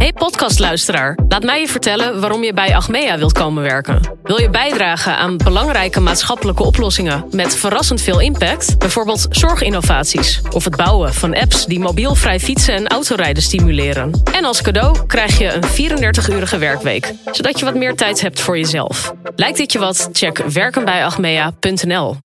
Hey podcastluisteraar, laat mij je vertellen waarom je bij Achmea wilt komen werken. Wil je bijdragen aan belangrijke maatschappelijke oplossingen met verrassend veel impact? Bijvoorbeeld zorginnovaties of het bouwen van apps die mobielvrij fietsen en autorijden stimuleren. En als cadeau krijg je een 34-urige werkweek, zodat je wat meer tijd hebt voor jezelf. Lijkt dit je wat? Check werkenbijachmea.nl.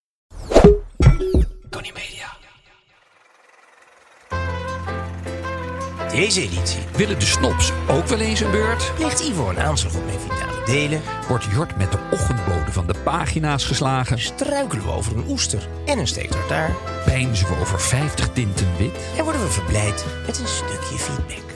Deze editie Willen de snops ook wel eens een beurt? ligt Ivo een aanslag op mijn vitale delen. Wordt Jort met de ochtendbode van de pagina's geslagen? Struikelen we over een oester en een steak tartaar. Pijnzen we over 50 tinten wit? En worden we verblijd met een stukje feedback.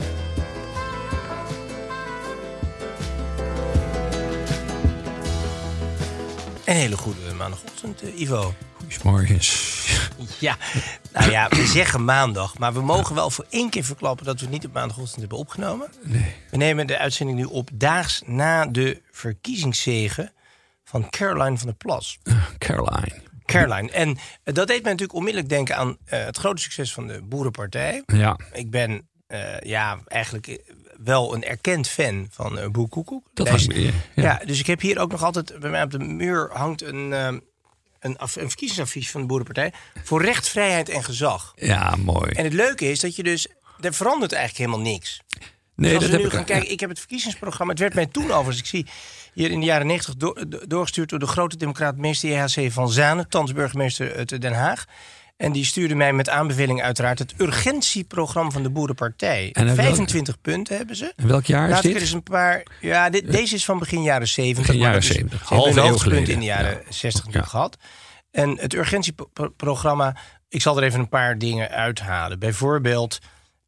Een hele goede maandagochtend, eh, Ivo. Goedemorgens. Ja, nou ja, we zeggen maandag, maar we mogen wel voor één keer verklappen dat we het niet op maandagochtend hebben opgenomen. Nee. We nemen de uitzending nu op daags na de verkiezingszegen van Caroline van der Plas. Caroline. Caroline. En eh, dat deed mij natuurlijk onmiddellijk denken aan eh, het grote succes van de Boerenpartij. Ja, Ik ben eh, ja, eigenlijk wel een erkend fan van eh Boer Koekoek. dat was weer. ja. Ja. dus ik heb hier ook nog altijd... Bij mij op de muur hangt een, eh, een, een verkiezingsadvies van de Boerenpartij... voor recht, vrijheid en gezag. ja, mooi. En het leuke is dat je dus... Er verandert eigenlijk helemaal niks. Nee, Als dat we heb nu ik. gaan kijken, ik heb het verkiezingsprogramma. Het werd mij toen overigens, ik zie hier in de jaren 90 door- do- doorgestuurd door de grote democraat meester JHC van Zanen, thans burgemeester uit Den Haag. En die stuurde mij met aanbeveling uiteraard het urgentieprogramma van de Boerenpartij. En, eh, welk- 25 punten hebben ze. En welk jaar is ik er dit? eens een paar. Ja, dit, deze is van begin jaren 70. Begin jaren dat is- 70. ze hebben Halve een eeuw hoogtepunt in de jaren Ja. 60 natuurlijk gehad. En het urgentieprogramma, ik zal er even een paar dingen uithalen. Bijvoorbeeld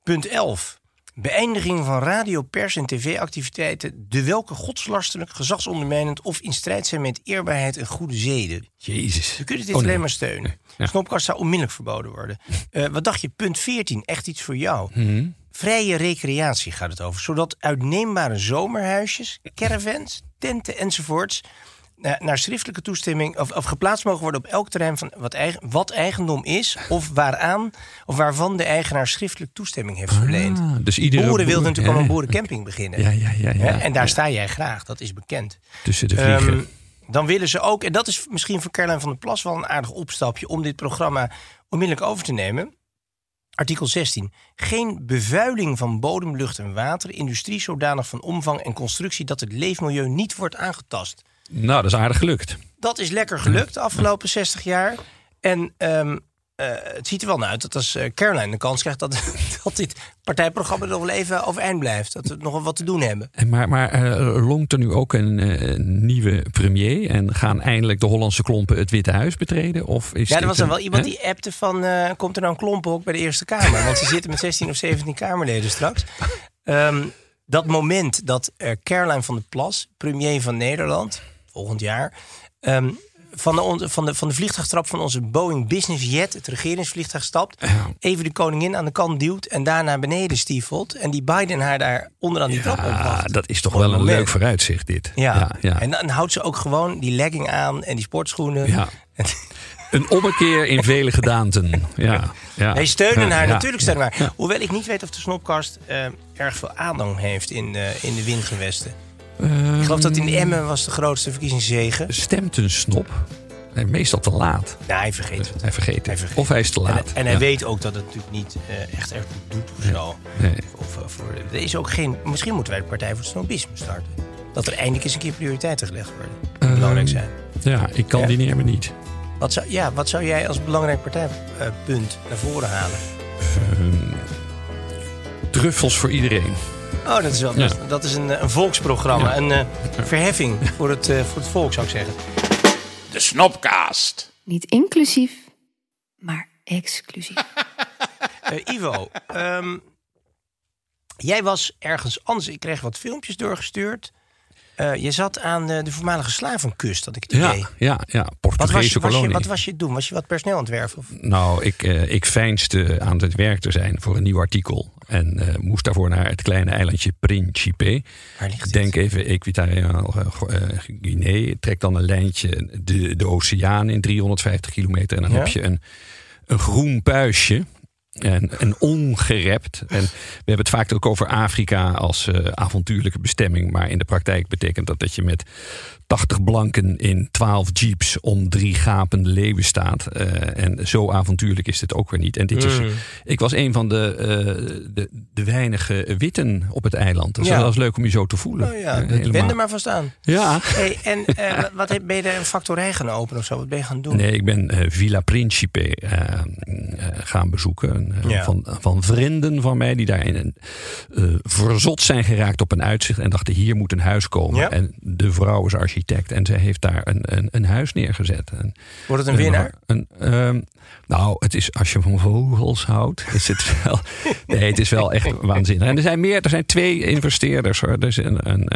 punt 11. Beëindiging van radio, pers en tv-activiteiten... de welke godslastelijk, gezagsondermijnend... of in strijd zijn met eerbaarheid en goede zeden. Jezus. Je kunt dit Oh, nee. alleen maar steunen. Ja. Snopkast zou onmiddellijk verboden worden. Eh, wat dacht je? Punt 14. Echt iets voor jou. Mhm. Vrije recreatie gaat het over. Zodat uitneembare zomerhuisjes, caravans, tenten enzovoorts... na- naar schriftelijke toestemming of, of geplaatst mogen worden op elk terrein van wat, eigen, wat eigendom is of waaraan of waarvan de eigenaar schriftelijk toestemming heeft verleend. Ah, dus iedere Boeren wilden boer- natuurlijk al een boerencamping beginnen. Ja, ja, ja. ja, en daar sta jij graag, dat is bekend. Tussen de vliegen. Ehm, dan willen ze ook, en dat is misschien voor Caroline van der Plas wel een aardig opstapje om dit programma onmiddellijk over te nemen. Artikel 16. Geen bevuiling van bodem, lucht en water. Industrie zodanig van omvang en constructie dat het leefmilieu niet wordt aangetast. Nou, dat is aardig gelukt. Dat is lekker gelukt de afgelopen 60 jaar. En ehm, eh, het ziet er wel naar uit dat als eh, Caroline de kans krijgt dat, dat dit partijprogramma nog wel even overeind blijft. Dat we nog wel wat te doen hebben. En Maar, maar eh, longt er nu ook een nieuwe premier en gaan eindelijk de Hollandse klompen het Witte Huis betreden? Of is Ja, er was dan een- wel iemand hè? die appte van... komt er nou een klompenhok bij de Eerste Kamer? Want ze zitten met 16 of 17 Kamerleden straks. Ehm, dat moment dat Caroline van der Plas, premier van Nederland... volgend jaar... ehm, van de, van, de, van de vliegtuigtrap van onze Boeing Business Jet, het regeringsvliegtuig, stapt. Even de koningin aan de kant duwt en daar naar beneden stiefelt. En die Biden haar daar onderaan die trap Ja, opwacht. dat is toch wel een moment. leuk vooruitzicht dit. Ja. ja, ja. en dan houdt ze ook gewoon die legging aan en die sportschoenen. Ja. Een ommekeer in vele gedaanten. Ja, ja. Wij steunen Ja, haar, ja, natuurlijk steunen haar. Hoewel ik niet weet of de Snopkast eh, erg veel aanhang heeft in, eh, in de windgewesten. Ehm, Ik geloof dat in Emmen was de grootste verkiezingszege. Stemt een snop? Meestal te laat. Ja, hij vergeet het. Hij vergeet Hij het. vergeet Of hij is te laat. en hij Ja. weet ook dat het natuurlijk niet eh, echt erg doet of zo. Nee. Of, eh, voor, er is ook geen, misschien moeten wij de Partij voor het Snobisme starten. Dat er eindelijk eens een keer prioriteiten gelegd worden. Die Ehm, belangrijk zijn. Ja, ik kandideer me niet. Wat zou, ja, wat zou jij als belangrijk partijpunt naar voren halen? Truffels voor iedereen. Oh, dat is wel Ja. dat is een, eh, een volksprogramma. Ja. Een eh, verheffing voor het, eh, voor het volk, zou ik zeggen. De Snopcast. Niet inclusief, maar exclusief. Eh, Ivo, ehm, jij was ergens anders. Ik kreeg wat filmpjes doorgestuurd. Eh, je zat aan de, de voormalige slavenkust, had ik het idee. Ja, ja, ja. Wat was, Portugese je, was je, kolonie. wat was je doen? Was je wat personeel aan het werven? Of? Nou, ik, eh, ik veinsde aan het werk te zijn voor een nieuw artikel. En eh, moest daarvoor naar het kleine eilandje Principe. Denk even Equatoriaal eh, Guinea. Trek dan een lijntje de, de oceaan in 350 kilometer. En dan Ja. heb je een, een groen puistje. En, en ongerept. En we hebben het vaak ook over Afrika als eh, avontuurlijke bestemming. Maar in de praktijk betekent dat dat je met 80 blanken in 12 jeeps om drie gapende leeuwen staat. Eh, en zo avontuurlijk is het ook weer niet. En dit is, Mm. ik was een van de, eh, de, de weinige witten op het eiland. Dat is Ja. wel eens leuk om je zo te voelen. Oh ja, helemaal. wend er maar vast aan. Ja. Hey, en wat heb, ben je daar een factorij gaan openen of zo? Wat ben je gaan doen? Nee, ik ben Villa Principe gaan bezoeken. Eh, Ja. van, van vrienden van mij die daarin eh verzot zijn geraakt op een uitzicht. En dachten, hier moet een huis komen. Ja. En de vrouw is architect. En zij heeft daar een, een, een huis neergezet. En, Wordt het een winnaar? Een, ehm, nou, het is, als je van vogels houdt, is het wel. Nee, het is wel echt waanzinnig. En er zijn meer, er zijn twee investeerders hoor. Er is een, een,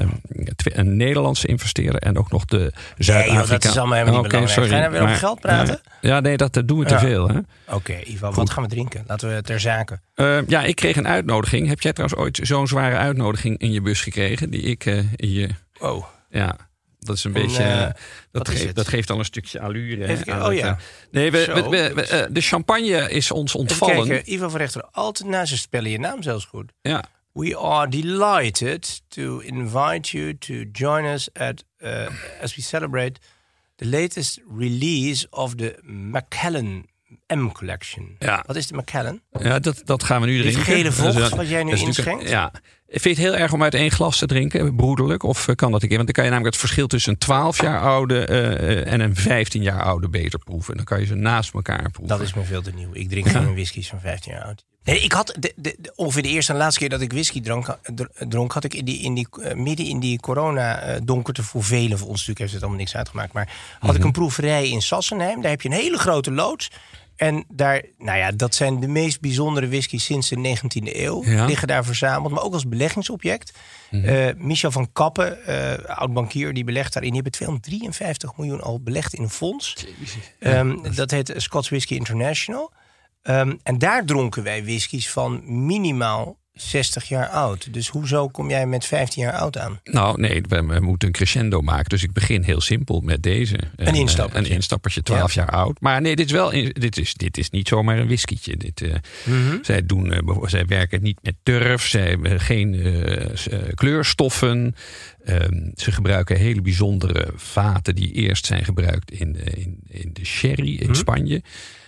een, Nederlandse investeerder en ook nog de Nee, Zuid-Afrika. joh, dat is allemaal helemaal niet belangrijk. sorry, Ga je nou weer over geld praten? Ja, nee, dat, dat doen we te Ja. veel. Hè? Oké, Ivo, wat gaan we drinken? Laten we ter zake. Eh, ja, ik kreeg een uitnodiging. Heb jij trouwens ooit zo'n zware uitnodiging in je bus gekregen? Die ik eh, in je. Oh, Ja, dat is een En, beetje. eh, eh, dat, geeft, dat geeft dan een stukje allure. Even aan Oh het, ja. eh, nee, we, Zo. we- we- we- eh, de champagne is ons even ontvallen. kijken. Ivo van Rechter, altijd na ze spellen je naam zelfs goed. Ja. We are delighted to invite you to join us at uh, as we celebrate the latest release of the Macallan M Collection. Ja. Wat is de Macallan? Ja, dat, dat gaan we nu drinken. gele vocht wat jij nu inschenkt? Ja. Vind je het heel erg om uit één glas te drinken, broederlijk? Of eh, kan dat een keer? Want dan kan je namelijk het verschil tussen een 12 jaar oude eh, eh, en een 15 jaar oude beter proeven. Dan kan je ze naast elkaar proeven. Dat is me veel te nieuw. Ik drink gewoon whiskies van 15 jaar oud. Nee, ik had de, ongeveer de eerste en laatste keer dat ik whisky dronk, dr- dronk had ik in die, in die, midden in die corona-donkerte voor velen. Voor ons natuurlijk heeft het allemaal niks uitgemaakt. Maar had Mhm. ik een proeverij in Sassenheim. Daar heb je een hele grote loods. En daar, nou ja, dat zijn de meest bijzondere whiskies sinds de 19e eeuw. Ja. Mhm. Liggen daar verzameld, maar ook als beleggingsobject. Eh, Michel van Kappen, eh oud-bankier, die belegt daarin. Die hebben 253 miljoen al belegd in een fonds. Ehm, dat heet Scots Whisky International. Ehm, en daar dronken wij whiskies van minimaal 60 jaar oud. Dus hoezo kom jij met 15 jaar oud aan? Nou, nee, we, we moeten een crescendo maken. Dus ik begin heel simpel met deze. En, eh, instappertje. Een instappertje, 12 jaar oud. Maar nee, dit is wel. Dit is, dit is niet zomaar een whiskietje. Dit, Mhm. zij, doen, eh, zij werken niet met turf. Zij hebben geen kleurstoffen. Ehm, ze gebruiken hele bijzondere vaten die eerst zijn gebruikt in, in, in de sherry in Mhm. Spanje.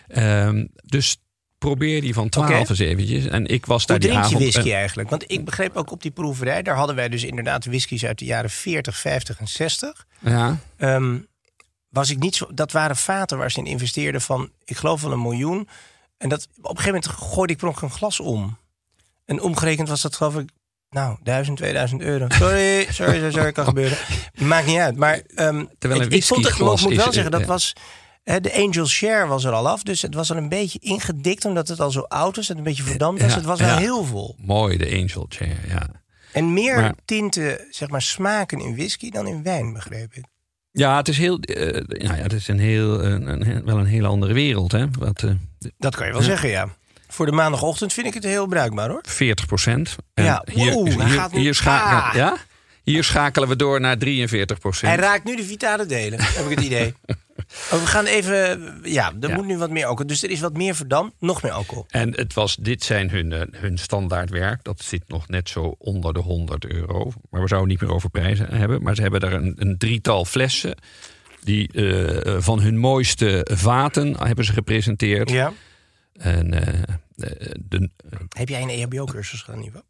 Ehm, dus probeer die van 12 Oké. eens eventjes. En ik was daar Hoe die drink je avond. whisky eh, eigenlijk? Want ik begreep ook op die proeverij... daar hadden wij dus inderdaad whiskies uit de jaren 40, 50 en 60. ja. Ehm, was ik niet zo, dat waren vaten waar ze in investeerden van... ik geloof wel een miljoen. En dat, op een gegeven moment gooide ik per ongeluk een glas om. En omgerekend was dat geloof ik... Nou, 1000, 2000 euro. Sorry, sorry, sorry, sorry kan gebeuren. Maakt niet uit. Maar ehm, Terwijl een ik, ik vond het, ik moet wel is, zeggen, dat was... de Angel Share was er al af, dus het was al een beetje ingedikt... omdat het al zo oud is en een beetje verdampt was. Ja, het was wel ja. heel vol. Mooi, de Angel Chair, ja. En meer Maar- tinten, zeg maar, smaken in whisky dan in wijn, begreep ik. Ja, het is heel. eh, nou ja, het is een heel, een, een- wel een hele andere wereld, hè? Wat eh, Dat kan je wel zeggen, ja. Voor de maandagochtend vind ik het heel bruikbaar, hoor. 40 procent. Ja, wow, gaat hier, scha- Ah. ja? hier schakelen we door naar 43 procent. Hij raakt nu de vitale delen, heb ik het idee. Oh, we gaan even... Ja, er Ja. moet nu wat meer alcohol. Dus er is wat meer verdampt, nog meer alcohol. En het was, dit zijn hun, eh, hun standaardwerk. Dat zit nog net zo onder de 100 euro. Maar we zouden niet meer over prijzen hebben. Maar ze hebben daar een, een drietal flessen. Die eh, van hun mooiste vaten hebben ze gepresenteerd. Ja. En eh, eh, de, Heb jij een EHBO-cursus gedaan, Ivo?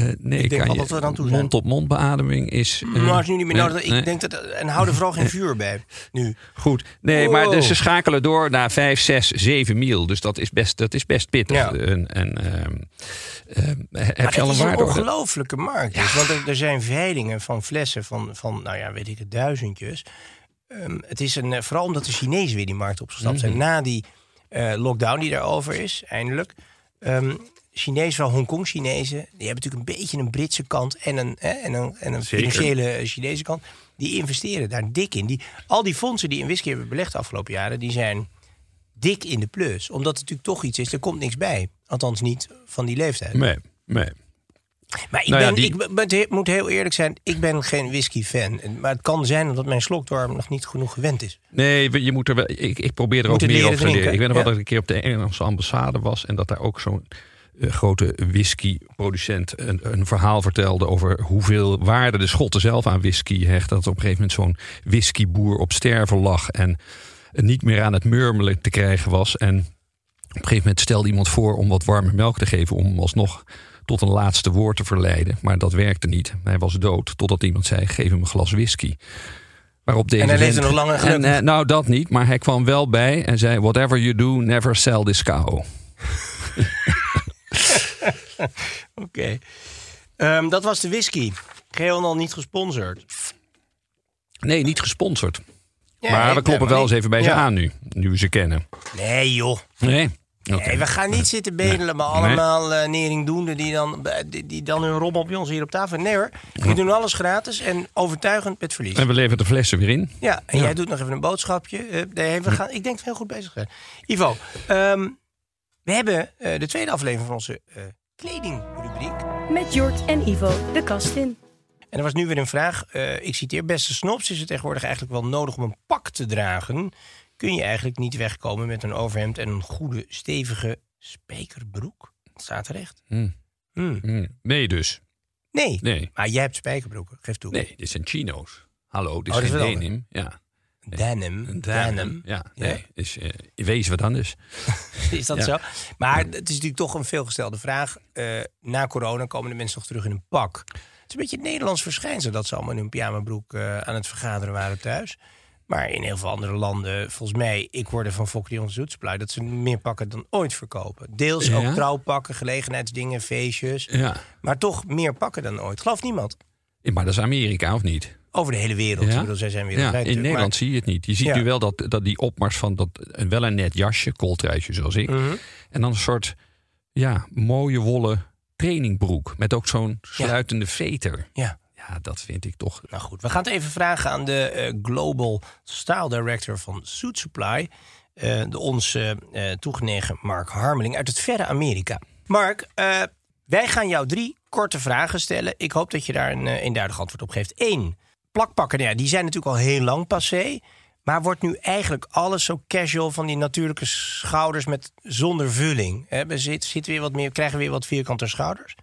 Eh, nee, Ik denk kan wel dat we toe zijn. mond-op-mond beademing is. is nu niet meer nee, nodig. Ik denk dat... En hou er vooral geen vuur bij, nu. Goed. Nee, maar dus ze schakelen door naar 5, 6, 7 mil. Dus dat is best, dat is best pittig. Ja. En, en, ehm, ehm, heb Maar je al het een is een waarde? ongelofelijke markt. Dus, want er, er zijn veilingen van flessen van, van, nou ja, weet ik het, duizendjes. Ehm, het is een, eh, vooral omdat de Chinezen weer die markt opgestapt Mhm. zijn. Na die eh, lockdown die daarover is, eindelijk. Ehm Chinezen, vooral Hongkong-Chinezen, die hebben natuurlijk een beetje een Britse kant en een, hè, en een, en een Zeker. financiële eh, Chinese kant. Die investeren daar dik in. Die, al die fondsen die in whisky hebben belegd de afgelopen jaren, die zijn dik in de plus. Omdat het natuurlijk toch iets is, er komt niks bij. Althans niet van die leeftijd. Nee, nee. Maar ik, Nou ja, ben, die- ik ben- ben- moet heel eerlijk zijn, ik ben geen whisky-fan. Maar het kan zijn omdat mijn slokdarm nog niet genoeg gewend is. Nee, je moet er wel, ik, ik probeer er Moet ook meer over te leren. Ik weet nog wel dat ik een keer op de Engelse ambassade was... en dat daar ook zo'n grote whiskyproducent een, een verhaal vertelde... over hoeveel waarde de Schotten zelf aan whisky hecht. Dat op een gegeven moment zo'n whiskyboer op sterven lag... en niet meer aan het murmelen te krijgen was. En op een gegeven moment stelde iemand voor om wat warme melk te geven... om hem alsnog tot een laatste woord te verleiden. Maar dat werkte niet. Hij was dood totdat iemand zei, geef hem een glas whisky. Waarop deze En hij leefde nog lang en eh, Nou, dat niet. Maar hij kwam wel bij en zei... Whatever you do, never sell this cow. Oké. Ehm, dat was de whisky. Geheel al niet gesponsord. Nee, niet gesponsord. Ja, maar we kloppen wel eens even bij ze aan nu. Nu we ze kennen. Nee joh. Nee? Nee, we gaan niet zitten bedelen met allemaal eh neringdoenden die dan, die, die dan hun rommel bij ons hier op tafel. Nee hoor, we doen alles gratis en overtuigend met verlies. En we leveren de flessen weer in. Ja, en Ja. jij doet nog even een boodschapje. Eh, nee, we gaan, ik denk dat we heel goed bezig zijn. Ivo, ehm, we hebben eh, de tweede aflevering van onze eh, kledingrubriek. Met Jort en Ivo de kast in. En er was nu weer een vraag. eh, ik citeer, beste snops, is het tegenwoordig eigenlijk wel nodig om een pak te dragen? Kun je eigenlijk niet wegkomen met een overhemd en een goede, stevige spijkerbroek? Dat staat terecht. Hmm. Hmm. Hmm. Nee dus. Nee. Nee. maar jij hebt spijkerbroeken, geef toe. Nee, dit zijn chino's. Hallo, dit Oh, is dat is geen wel denim. Ja. Denim. Denim. Ja, Ja. nee. Is, eh, wezen we dan dus. Is dat Ja. zo? Maar het is natuurlijk toch een veelgestelde vraag. Eh, na corona komen de mensen toch terug in een pak. Het is een beetje het Nederlands verschijnsel dat ze allemaal in hun pyjamabroek eh, aan het vergaderen waren thuis. Maar in heel veel andere landen, volgens mij, ik hoorde van Fokker die Zoetsupply, dat ze meer pakken dan ooit verkopen. Deels Ja? ook trouwpakken, gelegenheidsdingen, feestjes. Ja. Maar toch meer pakken dan ooit. Gelooft niemand. Ja, Maar dat is Amerika, of niet? Over de hele wereld. Ja? Ik bedoel, zij zijn Ja, wereldwijd. in natuurlijk, Nederland maar- zie je het niet. Je ziet Ja. nu wel dat, dat die opmars van dat, wel een net jasje, kooltruisje zoals ik. Mhm. En dan een soort ja, mooie wollen trainingbroek. Met ook zo'n sluitende veter. Ja. Ja, dat vind ik toch. Nou goed, we gaan het even vragen aan de eh, Global Style Director van Suit Supply. eh, de ons eh, toegenegen Mark Harmeling uit het verre Amerika. Mark, wij gaan jou drie korte vragen stellen. Ik hoop dat je daar een eenduidig antwoord op geeft. Eén, plakpakken, nou ja, die zijn natuurlijk al heel lang passé. Maar wordt nu eigenlijk alles zo casual van die natuurlijke schouders met zonder vulling? Hè? We zit, weer wat meer, krijgen we weer wat vierkante schouders?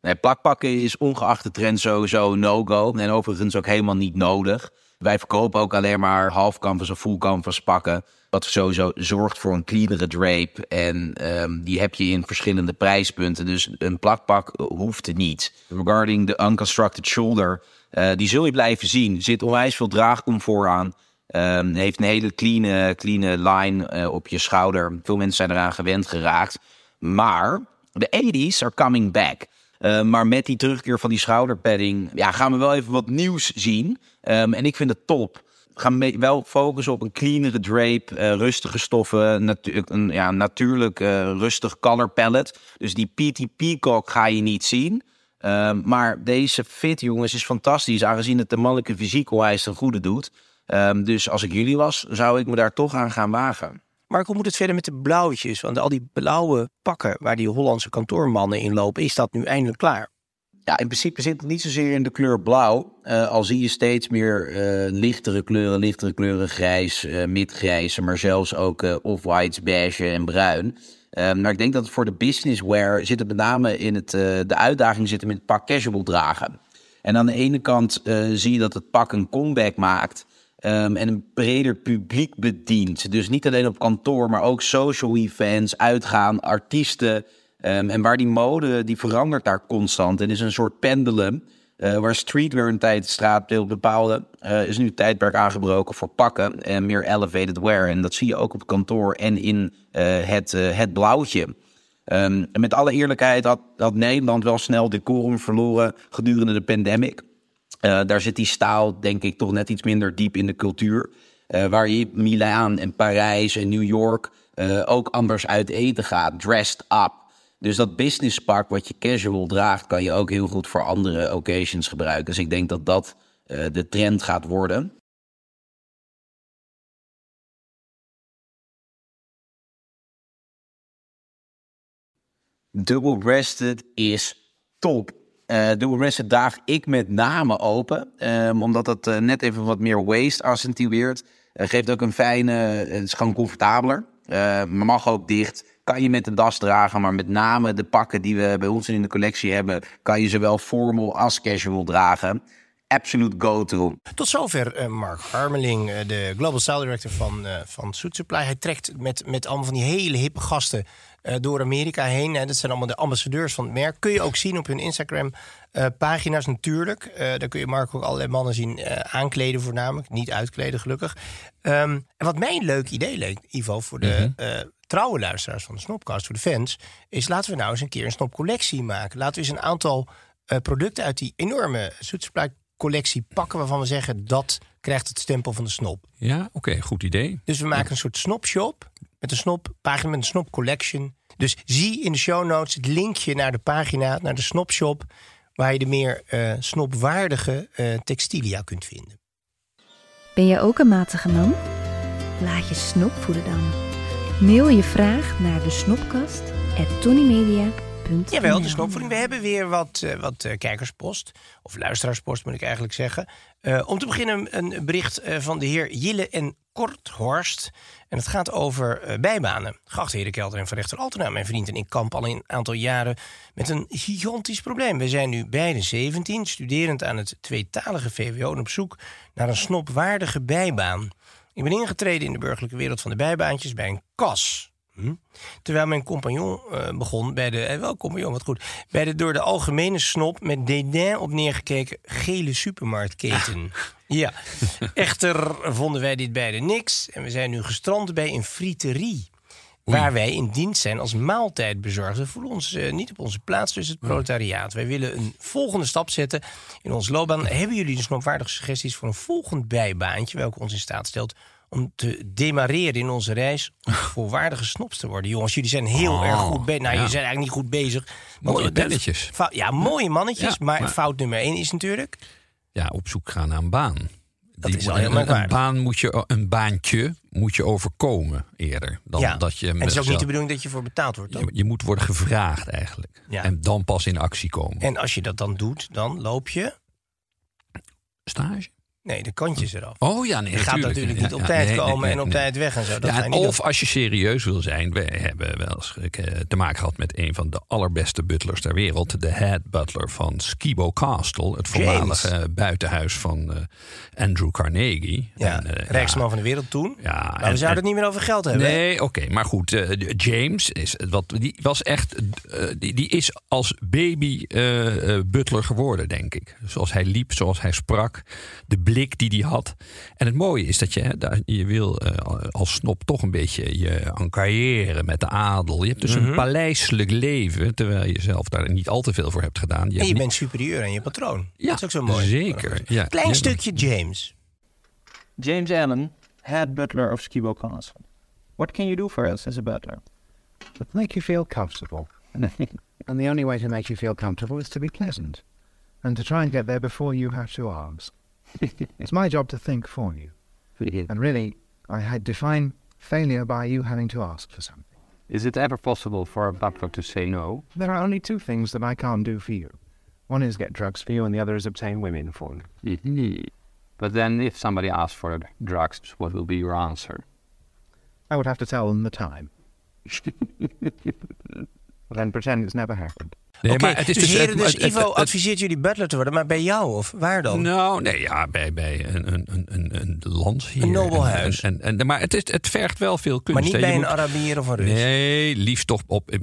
Nee, plakpakken is ongeacht de trend sowieso no-go. En overigens ook helemaal niet nodig. Wij verkopen ook alleen maar half canvas of full canvas pakken. Wat sowieso zorgt voor een cleanere drape. En ehm, die heb je in verschillende prijspunten. Dus een plakpak hoeft het niet. Regarding the unconstructed shoulder. Eh, die zul je blijven zien. Zit onwijs veel draagcomfort aan. Ehm, heeft een hele clean, clean line eh, op je schouder. Veel mensen zijn eraan gewend geraakt. Maar de 80s are coming back. Uh, maar met die terugkeer van die schouderpadding ja, gaan we wel even wat nieuws zien. Um, en ik vind het top. We gaan wel focussen op een cleanere drape, rustige stoffen, een ja, natuurlijk rustig color palette. Dus die PT Peacock ga je niet zien. Um, maar deze fit, jongens, is fantastisch. Aangezien het de mannelijke fysiek onwijs ten goede doet. Um, dus als ik jullie was, zou ik me daar toch aan gaan wagen. Mark, hoe moet het verder met de blauwtjes? Want al die blauwe pakken waar die Hollandse kantoormannen in lopen, is dat nu eindelijk klaar? Ja, in principe zit het niet zozeer in de kleur blauw. Uh, al zie je steeds meer uh, lichtere kleuren, lichtere kleuren grijs, uh, midgrijs, maar zelfs ook uh, off-whites, beige en bruin. Maar ik denk dat voor de businesswear zit het met name in het, uh, de uitdaging zit hem in het pak casual dragen. En aan de ene kant uh, zie je dat het pak een comeback maakt. ehm, en een breder publiek bedient. Dus niet alleen op kantoor, maar ook social events, uitgaan, artiesten. Ehm, en waar die mode, die verandert daar constant. En is een soort pendulum. Uh, waar streetwear een tijd het straatbeeld bepaalde, uh, is nu het tijdperk aangebroken voor pakken en meer elevated wear. En dat zie je ook op kantoor en in uh, het, het blauwtje. Um, en met alle eerlijkheid had, had Nederland wel snel decorum verloren gedurende de pandemic. daar zit die staal, denk ik, toch net iets minder diep in de cultuur. waar je Milaan en Parijs en New York ook anders uit eten gaat, dressed up. Dus dat businesspak wat je casual draagt, kan je ook heel goed voor andere occasions gebruiken. Dus ik denk dat dat uh, de trend gaat worden. Double-breasted is top. Uh, double-breasted draag ik met name open, um, omdat dat uh, net even wat meer waist accentueert. geeft ook een fijne, het is gewoon comfortabeler. maar mag ook dicht kan je met een das dragen, maar met name de pakken die we bij ons in de collectie hebben, kan je zowel formal als casual dragen. Absoluut go-to. Tot zover uh, Mark Harmeling, uh, de Global Style Director van, uh, van Suit Supply. Hij trekt met, met allemaal van die hele hippe gasten door Amerika heen. Hè. Dat zijn allemaal de ambassadeurs van het merk. Kun je ook zien op hun Instagram-pagina's natuurlijk. daar kun je Mark ook allerlei mannen zien aankleden voornamelijk. Niet uitkleden gelukkig. Um, en wat mij een leuk idee leek, Ivo, voor de mm -hmm trouwe luisteraars van de Snopcast, voor de fans, is laten we nou eens een keer een Snopcollectie maken. Laten we eens een aantal uh, producten uit die enorme Zoetsupply collectie pakken waarvan we zeggen dat krijgt het stempel van de snop. Ja, oké, okay, goed idee. Dus we maken een soort snopshop met een snoppagina met een snop collection. Dus zie in de show notes het linkje naar de pagina, naar de snopshop, waar je de meer uh, snopwaardige uh, textilia kunt vinden. Ben je ook een matige man? Laat je snop voeden dan. Mail je vraag naar de snopkast Jawel, de snopvoeding. We hebben weer wat, uh, wat uh, kijkerspost. Of luisteraarspost moet ik eigenlijk zeggen. Uh, om te beginnen een bericht van de heer Jille en Korthorst. En het gaat over bijbanen. Geachte heren Kelder en Van Rechter Altena, mijn vriend en ik kamp al een aantal jaren met een gigantisch probleem. We zijn nu beide 17, studerend aan het tweetalige VWO... en op zoek naar een snopwaardige bijbaan. Ik ben ingetreden in de burgerlijke wereld van de bijbaantjes bij een kas. Hm? Terwijl mijn compagnon uh, begon bij de, eh, wel compagnon, wat goed, bij de door de algemene snop met dédain op neergekeken gele supermarktketen. Ja, echter vonden wij dit beide niks en we zijn nu gestrand bij een friterie. Waar wij in dienst zijn als maaltijdbezorgers. We voelen ons uh, niet op onze plaats dus het proletariaat. Wij willen een volgende stap zetten in ons loopbaan. Hebben jullie dus nogwaardige suggesties voor een volgend bijbaantje... welke ons in staat stelt om te demareren in onze reis... om volwaardige snops te worden? Jongens, jullie zijn heel Oh, erg goed bezig. Nou, ja. jullie zijn eigenlijk niet goed bezig. Mooie dat belletjes. Ja, mooie mannetjes. Ja, maar, maar- fout nummer één is natuurlijk... Ja, op zoek gaan naar een baan. Die- is een- heel een, baan moet je, een baantje moet je overkomen eerder. Dan ja. dat je en het is ook niet de bedoeling dat je voor betaald wordt, je, je moet worden gevraagd eigenlijk. Ja. En dan pas in actie komen. En als je dat dan doet, dan loop je... Stage? Nee, de kantjes eraf. Oh ja, nee, je gaat tuurlijk. natuurlijk niet op tijd nee, komen nee, en op tijd weg en zo. Dat Ja, en of als je serieus wil zijn, we hebben wel eens eh, te maken gehad met een van de allerbeste butlers ter wereld, de head butler van Skibo Castle, het James. voormalige buitenhuis van eh, Andrew Carnegie. Ja, En, eh, rijkste ja, man van de wereld toen. Ja, maar we en- zouden en- het niet meer over geld hebben. Nee, oké, maar goed. James is wat die was echt, die, die is als baby butler geworden, denk ik. Zoals hij liep, zoals hij sprak, de blik die hij had. En het mooie is dat je, hè, daar- je wil eh, als snop toch een beetje je encarriëren met de adel. Je hebt dus Mhm. een paleiselijk leven, terwijl je zelf daar niet al te veel voor hebt gedaan. En je hebt niet- bent superieur aan je patroon. Ja, dat is ook zo mooi. zeker. Ja, Klein je- stukje James. James Allen, head butler of Skibo Castle. What can you do for us as a butler? But make you feel comfortable. and the only way to make you feel comfortable is to be pleasant. And to try and get there before you have to ask. it's my job to think for you. And really, I had define failure by you having to ask for something. Is it ever possible for a butler to say no? There are only two things that I can't do for you. One is get drugs for you, and the other is obtain women for you. But then, if somebody asks for drugs, what will be your answer? I would have to tell them the time. then pretend it's never happened. Nee, Oké, maar het is dus, dus- heren, dus het- Ivo het- adviseert jullie butler te worden, maar bij jou of waar dan? Nou, nee, ja, bij, bij een, een, een, een, landsheer. Een nobel En-. En, en, en- maar het, is, het vergt wel veel kunst. maar niet bij een moet- Arabier of een Rus? Nee, liefst toch op eh,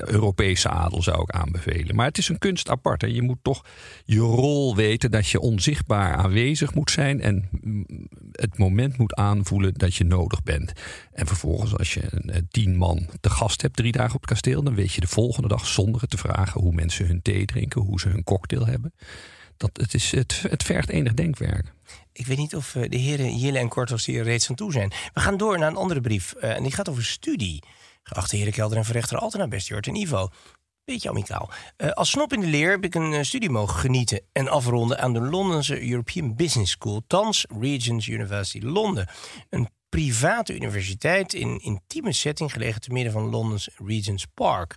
Europese adel zou ik aanbevelen. Maar het is een kunst apart. Hè. Je moet toch je rol weten dat je onzichtbaar aanwezig moet zijn. En mm, het moment moet aanvoelen dat je nodig bent. En vervolgens, als je een eh, tien man te gast hebt drie dagen op het kasteel. dan weet je de volgende dag zonder het te vragen hoe mensen hun thee drinken, hoe ze hun cocktail hebben. Dat, het, is, het, het vergt enig denkwerk. Ik weet niet of eh, de heren Jille en Kortos hier reeds aan toe zijn. We gaan door naar een andere brief. eh, en die gaat over studie. Geachte heren Kelder en Verrechter Altena, beste Jort en Ivo. Beetje amicaal. Eh, als snop in de leer heb ik een studie mogen genieten en afronden aan de Londense European Business School, thans Regent's University Londen. Een private universiteit in intieme setting gelegen te midden van Londens Regent's Park.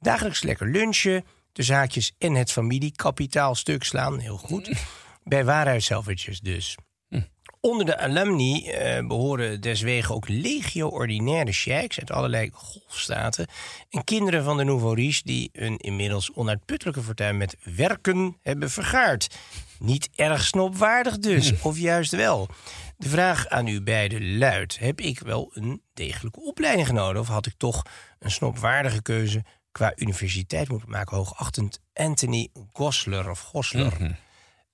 Dagelijks lekker lunchen, de zaakjes en het familiekapitaal stuk slaan, heel goed. Bij Waarhuis dus. Onder de alumni eh, behoren deswege ook legio ordinaire sheiks uit allerlei golfstaten en kinderen van de Nouveau Riche die hun inmiddels onuitputtelijke fortuin met werken hebben vergaard. Niet erg snopwaardig dus, of juist wel. De vraag aan u beiden luidt: heb ik wel een degelijke opleiding genoten of had ik toch een snopwaardige keuze qua universiteit moeten maken, hoogachtend Anthony Gosler of Gosler?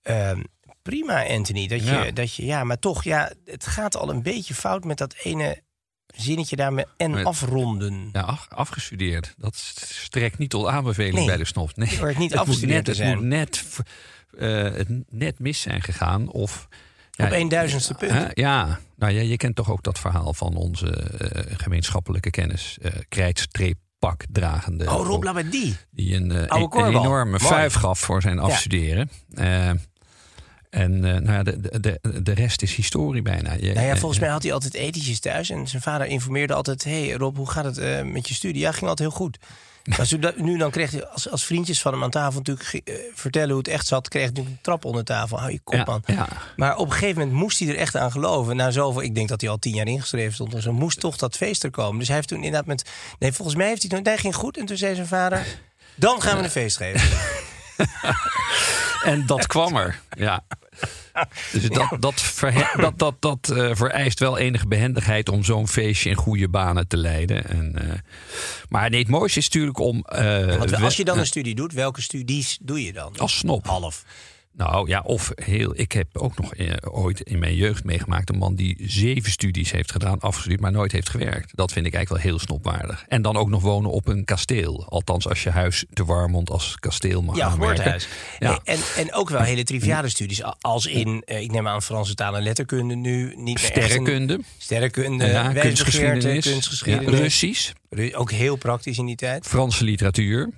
Ehm, prima, Anthony. Dat je, Ja. dat je, ja, maar toch, ja, het gaat al een beetje fout met dat ene zinnetje daar met en Met- afronden. Ja, af- afgestudeerd. Dat strekt niet tot aanbeveling Nee, bij de snop. Nee, hoort niet het moet afgestudeerd net, het moet net, eh, het net mis zijn gegaan. Of, Op een duizendste punt. Hè? ja, nou ja, je kent toch ook dat verhaal van onze eh, gemeenschappelijke kennis. eh krijtstreeppak dragende. Oh, Rob Labadie. Die een, eh, een, een enorme vijf gaf voor zijn afstuderen. Eh, en eh, nou ja, de, de, de, rest is historie bijna. Je- Nou ja, volgens mij had hij altijd etentjes thuis. En zijn vader informeerde altijd... hey Rob, hoe gaat het met je studie? Ja, ging altijd heel goed. Maar nu dan kreeg hij als, als vriendjes van hem aan tafel natuurlijk eh, vertellen hoe het echt zat. Kreeg natuurlijk een trap onder tafel. Hou je kop Ja, aan. ja. Maar op een gegeven moment moest hij er echt aan geloven. Nou, zoveel, ik denk dat hij al tien jaar ingeschreven stond. En zo moest toch dat feest er komen. Dus hij heeft toen inderdaad met... Nee, volgens mij heeft hij toen... Nee, ging goed. En toen zei zijn vader... Dan gaan we een feest geven. En dat kwam er, ja. Dus dat, dat, verhe- dat, dat, dat eh, vereist wel enige behendigheid om zo'n feestje in goede banen te leiden. En, eh, maar nee, het mooiste is natuurlijk om. eh, Want als je dan een studie doet, welke studies doe je dan? als snop. Half. Nou ja, of heel. Ik heb ook nog eh, ooit in mijn jeugd meegemaakt een man die zeven studies heeft gedaan, afgestudeerd, maar nooit heeft gewerkt. Dat vind ik eigenlijk wel heel snopwaardig. En dan ook nog wonen op een kasteel. Althans, als je huis te Warmond als kasteel mag Ja, geboortehuis. Ja. En, en ook wel hele triviale studies. Als in, eh, ik neem aan, Franse taal en letterkunde nu. Niet meer een- Sterrenkunde. Ja, kunstgeschiedenis. kunstgeschiedenis. Ja, Russisch. Ru- Ook heel praktisch in die tijd. Franse literatuur.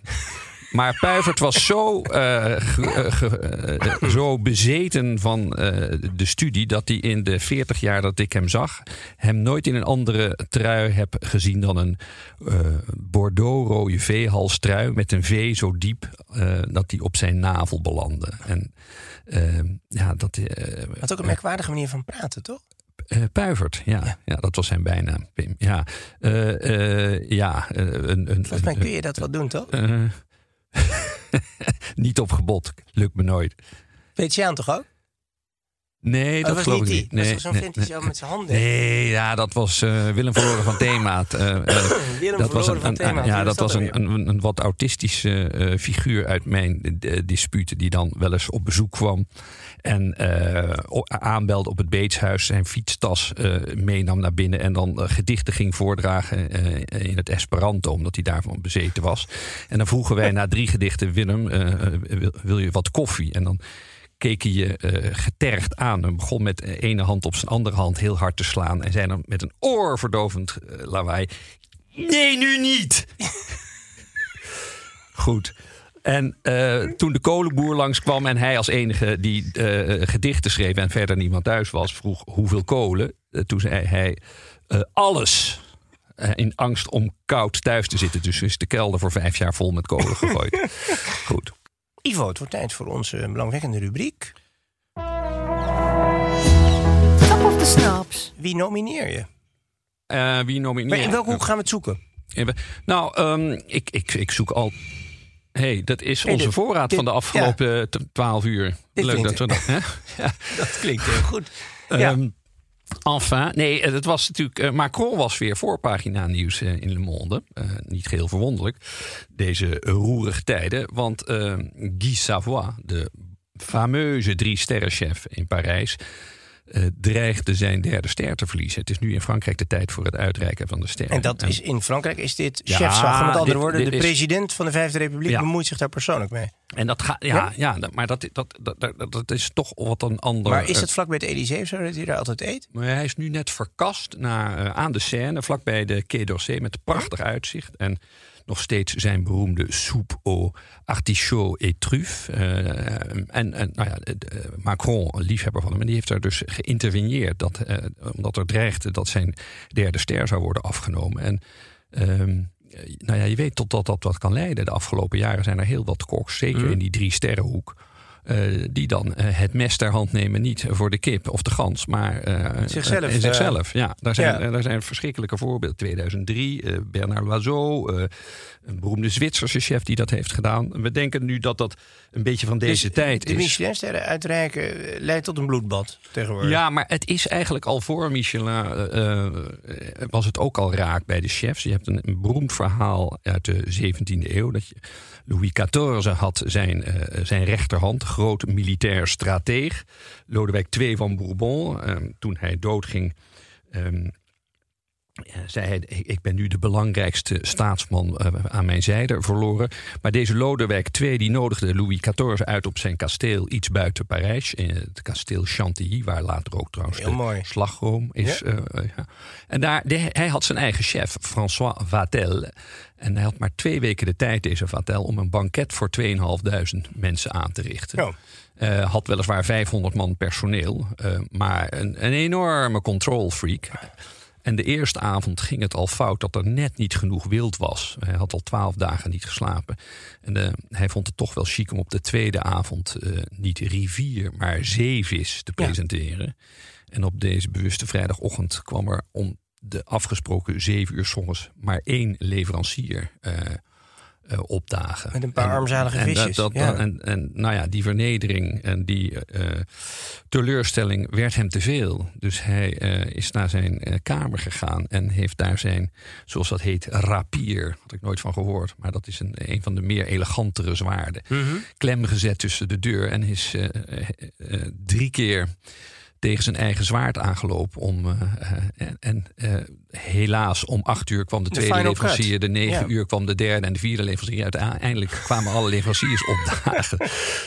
Maar Puivert was zo, eh, ge- eh, ge- eh, zo bezeten van de studie dat hij in de 40 jaar dat ik hem zag, hem nooit in een andere trui heb gezien dan een Bordeaux-rode veehalstrui met een V zo diep dat die op zijn navel belandde. En eh, ja, dat. Had ook een merkwaardige manier van praten, toch? Puivert, ja, ja. dat was zijn bijnaam. Pim. Ja, ja een, een, Volgens mij kun je dat wel doen, toch? niet op gebod. Lukt me nooit. Weet je aan toch ook? Nee, Oh, dat was geloof niet ik niet. Was Nee, zo'n nee, vent die nee. zo met zijn handen... Nee, ja, dat was eh, Willem Verloren van Themaat. Eh, eh, Willem dat was Verloren een, van Themaat, ja, dat dat was een, een, een wat autistische figuur uit mijn disputen... die dan wel eens op bezoek kwam en eh, o- aanbelde op het beetshuis... zijn fietstas eh, meenam naar binnen... en dan eh, gedichten ging voordragen eh, in het Esperanto... omdat hij daarvan bezeten was. En dan vroegen wij na drie gedichten... Willem, eh, eh, wil, wil je wat koffie? En dan keek hij je eh, getergd aan. En begon met eh, ene hand op zijn andere hand heel hard te slaan. En zei dan met een oorverdovend eh, lawaai... Nee, nu niet! Goed. En eh, toen de kolenboer langskwam en hij als enige die eh, gedichten schreef... en verder niemand thuis was, vroeg hoeveel kolen. Eh, toen zei hij eh, alles. Eh, in angst om koud thuis te zitten. Dus is de kelder voor vijf jaar vol met kolen gegooid. Goed. Ivo, het wordt tijd voor onze belangwekkende rubriek. Top of the Snaps. Wie nomineer je? Eh, wie nomineert? Maar in welke hoek gaan we het zoeken? Nou, ehm, ik, ik, ik zoek al. Hey, dat is Hey, onze dit- voorraad dit- van de afgelopen t- 12 uur. Dit Leuk dat we dat. Ja. Dat klinkt heel goed. Ja. Ehm, enfin, nee, het was natuurlijk. eh, Macron was weer voorpagina nieuws eh, in Le Monde. Eh, niet geheel verwonderlijk, deze roerige tijden. Want eh, Guy Savoy, de fameuze drie-sterrenchef in Parijs. Eh, dreigde zijn derde ster te verliezen. Het is nu in Frankrijk de tijd voor het uitreiken van de sterren. En dat is in Frankrijk is dit Ja, chefzag. Met andere dit- woorden, dit de is- president van de Vijfde Republiek Ja. bemoeit zich daar persoonlijk mee. En dat gaat, ja, ja? dat- maar dat, dat, dat, dat, is toch wat een ander. Maar is eh, het vlak bij het Elysée of zo dat hij daar altijd eet? Maar hij is nu net verkast naar, eh, aan de Seine, vlakbij de Quai d'Orsay, met prachtig uitzicht. En nog steeds zijn beroemde soupe au artichaut et truffe. Eh, en en nou ja, Macron, een liefhebber van hem, en die heeft daar dus geïnterveneerd. Dat, eh, omdat er dreigde dat zijn derde ster zou worden afgenomen. En ehm, nou ja, je weet tot dat dat wat kan leiden. De afgelopen jaren zijn er heel wat koks, zeker Mhm. in die drie sterrenhoek. Eh, die dan eh, het mes ter hand nemen, niet voor de kip of de gans, maar eh, Zichzelf, in zichzelf. ja, daar zijn, ja. daar zijn verschrikkelijke voorbeelden. 2003, eh, Bernard Loiseau, een beroemde Zwitserse chef die dat heeft gedaan. We denken nu dat dat een beetje van deze Dus tijd de is. Michelinsterren uitreiken leidt tot een bloedbad tegenwoordig. Ja, maar het is eigenlijk al voor Michelin. was het ook al raak bij de chefs. Je hebt een, een beroemd verhaal uit de 17e eeuw. Dat je, Louis XIV had zijn, eh, zijn rechterhand, groot militair strateeg. Lodewijk II van Bourbon. eh, toen hij doodging. ehm, zei hij, ik ben nu de belangrijkste staatsman eh, aan mijn zijde verloren. Maar deze Lodewijk II die nodigde Louis XIV uit op zijn kasteel iets buiten Parijs. In het kasteel Chantilly, waar later ook trouwens Heel de mooi. slagroom is. Ja. eh, eh, ja. En daar, de- hij had zijn eigen chef, François Vatel. En hij had maar twee weken de tijd, deze Vatel, om een banket voor 2.500 mensen aan te richten. Eh, had weliswaar 500 man personeel, eh, maar een, een enorme control freak. En de eerste avond ging het al fout dat er net niet genoeg wild was. Hij had al twaalf dagen niet geslapen. En eh, hij vond het toch wel chic om op de tweede avond eh, niet rivier, maar zeevis te presenteren. En op deze bewuste vrijdagochtend kwam er om de afgesproken zeven uur s ochtends maar één leverancier eh, eh, opdagen. Met een paar En- armzalige en dat- visjes, dat- ja. en, en nou ja, die vernedering en die eh, teleurstelling werd hem te veel. Dus hij eh, is naar zijn kamer gegaan en heeft daar zijn, zoals dat heet, rapier. Had ik nooit van gehoord, maar dat is een, een van de meer elegantere zwaarden. Mhm. Klem gezet tussen de deur en is drie keer tegen zijn eigen zwaard aangelopen. Om, eh, eh, en en eh, helaas om acht uur kwam de De tweede leverancier. cut. De negen Ja. uur kwam de derde en de vierde leverancier. Uiteindelijk kwamen alle leveranciers opdagen.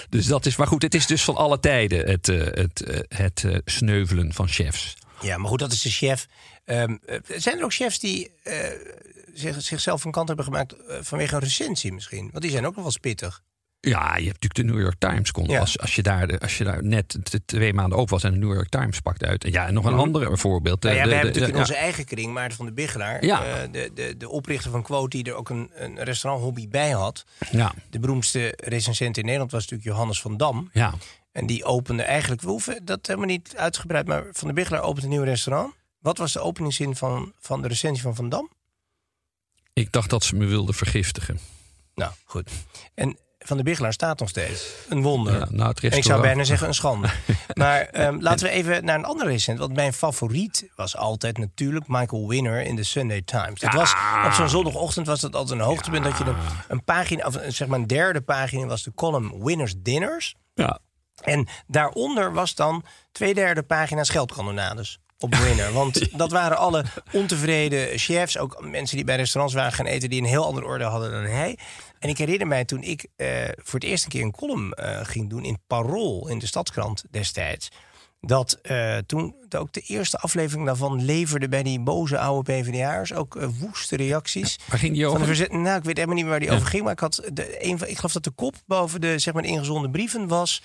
Dus dat is, maar goed, het is dus van alle tijden het, eh, het, eh, het sneuvelen van chefs. Ja, maar goed, dat is de chef. Ehm, eh, zijn er ook chefs die eh, zich, zichzelf van kant hebben gemaakt vanwege een recensie misschien? Want die zijn ook nog wel spittig. Ja, je hebt natuurlijk de New York Times. Kon, Ja. als, als, je daar als je daar net twee maanden open was en de New York Times pakt uit. Ja, en nog een Mhm. ander voorbeeld. Nou ja, De- we de- hebben de- natuurlijk in onze eigen kring, Maarten van de Bigelaar, Ja. eh, de, de, de oprichter van Quote, die er ook een, een restauranthobby bij had. Ja. De beroemdste recensent in Nederland was natuurlijk Johannes van Dam. Ja. En die opende eigenlijk, we hoeven dat helemaal niet uitgebreid, maar Van de Bigelaar opent een nieuw restaurant. Wat was de openingszin van, van de recensie van Van Dam? Ik dacht dat ze me wilden vergiftigen. Nou, goed. En Van de Bigelaar staat nog steeds. Een wonder. Ja, nou, ik zou bijna zeggen een schande. maar ehm, laten we even naar een andere recent. Want mijn favoriet was altijd natuurlijk Michael Winner in de Sunday Times. Dat was, op zo'n zondagochtend was dat altijd een hoogtepunt. Dat je een, een pagina, of een- zeg maar een derde pagina, was de column Winners Dinners. Ja. En daaronder was dan twee derde pagina scheldkanonades op Winner. Want dat waren alle ontevreden chefs, ook mensen die bij restaurants waren gaan eten, die een heel andere orde hadden dan hij. En ik herinner mij toen ik eh, voor het eerst een keer een column eh, ging doen in Parool, in de Stadskrant destijds. Dat eh, toen ook de eerste aflevering daarvan leverde bij die boze oude PvdA'ers ook woeste reacties. Waar ging die over? verzet, nou, ik weet helemaal niet meer waar die Ja. over ging. Maar ik, had de, een van, ik geloof dat de kop boven de, zeg maar, de ingezonden brieven was...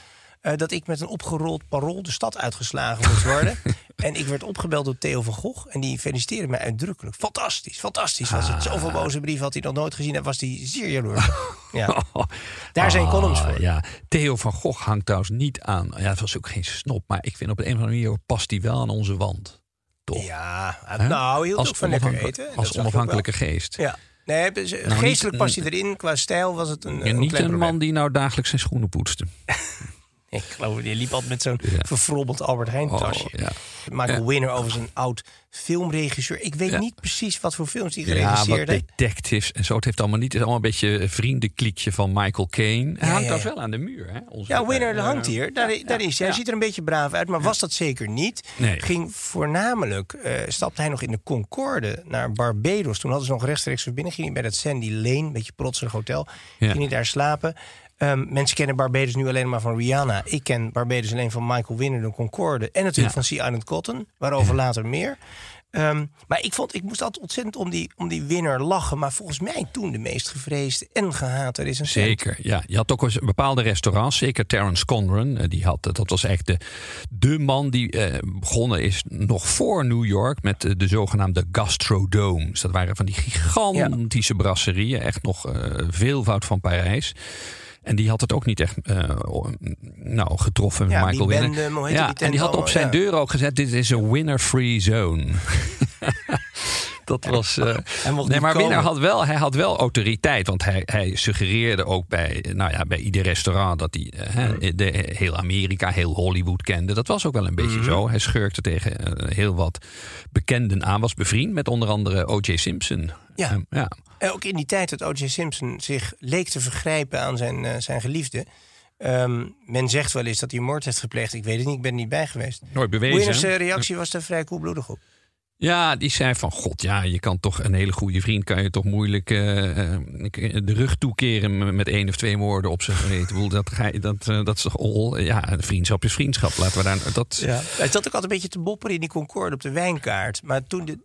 dat ik met een opgerold parool de stad uitgeslagen moest worden. en ik werd opgebeld door Theo van Gogh. En die feliciteerde mij uitdrukkelijk. Fantastisch, fantastisch was het. Zoveel boze brieven had hij nog nooit gezien. En was hij zeer jaloers. ja. Daar zijn columns Ah, voor. Ja, Theo van Gogh hangt trouwens niet aan. Ja, het was ook geen snop, maar ik vind op een of andere manier past hij wel aan onze wand. Toch? Ja, nou, Als ook van lekker eten. Als onafhankelijke geest. Ja. Nee, dus, Nou, geestelijk past hij erin. Qua stijl was het een, niet een man die nou dagelijks zijn schoenen poetste. Ik geloof, die liep altijd met zo'n verfrobbeld Albert Heijn tasje. Oh, ja. Michael Ja. Winner over zijn oud filmregisseur. Ik weet Ja. niet precies wat voor films hij Ja, geregisseerd heeft. detectives en zo. Het heeft allemaal niet. Het is allemaal een beetje vriendenkliekje van Michael Caine. Hij Ja, hangt ja, daar ja. wel aan de muur. Hè? Onze, Ja, Winner hangt hier. Daar, daar is hij. Hij ziet er een beetje braaf uit, maar was dat zeker niet. Nee. Ging voornamelijk, eh, stapte hij nog in de Concorde naar Barbados. Toen hadden ze nog rechtstreeks verbinding. Ging hij bij dat Sandy Lane, een beetje protserig hotel. Ja. Ging hij daar slapen. Ehm, mensen kennen Barbados nu alleen maar van Rihanna. Ik ken Barbados alleen van Michael Winner, de Concorde. En natuurlijk Ja. van Sea Island Cotton, waarover later meer. Ehm, maar ik, vond, ik moest altijd ontzettend om die, om die winner lachen. Maar volgens mij toen de meest gevreesde en gehate recensent. Zeker, ja. Je had ook eens bepaalde restaurants, zeker Terence Conran. eh, Die had, dat was echt de, de man die eh, begonnen is nog voor New York met eh, de zogenaamde gastrodomes. Dat waren van die gigantische brasserieën, echt nog eh, veelvoud van Parijs. En die had het ook niet echt eh, nou, getroffen met Ja, Michael die bende, ja, die? En die had op zijn deur ook gezet: dit is een winner-free zone. Dat was. eh, nee, maar Winner had wel, hij had wel autoriteit. Want hij, hij suggereerde ook bij, nou ja, bij ieder restaurant dat hij eh, hè, de, heel Amerika, heel Hollywood kende. Dat was ook wel een beetje Mhm. zo. Hij schurkte tegen eh, heel wat bekenden aan. Was bevriend met onder andere O.J. Simpson. Ja. Ehm, ja. En ook in die tijd dat O.J. Simpson zich leek te vergrijpen aan zijn, zijn geliefde. Ehm, men zegt wel eens dat hij moord heeft gepleegd. Ik weet het niet, ik ben er niet bij geweest. Nooit bewezen. Winners reactie was daar vrij koelbloedig op. Ja, die zei van god, ja, je kan toch een hele goede vriend kan je toch moeilijk eh, eh, de rug toekeren met één of twee woorden op zijn geweten. Dat, dat, eh, dat is toch all, ja, vriendschap is vriendschap. Laten we daar dat. Ja. Hij zat ook altijd een beetje te bopperen in die Concorde op de wijnkaart. Maar toen de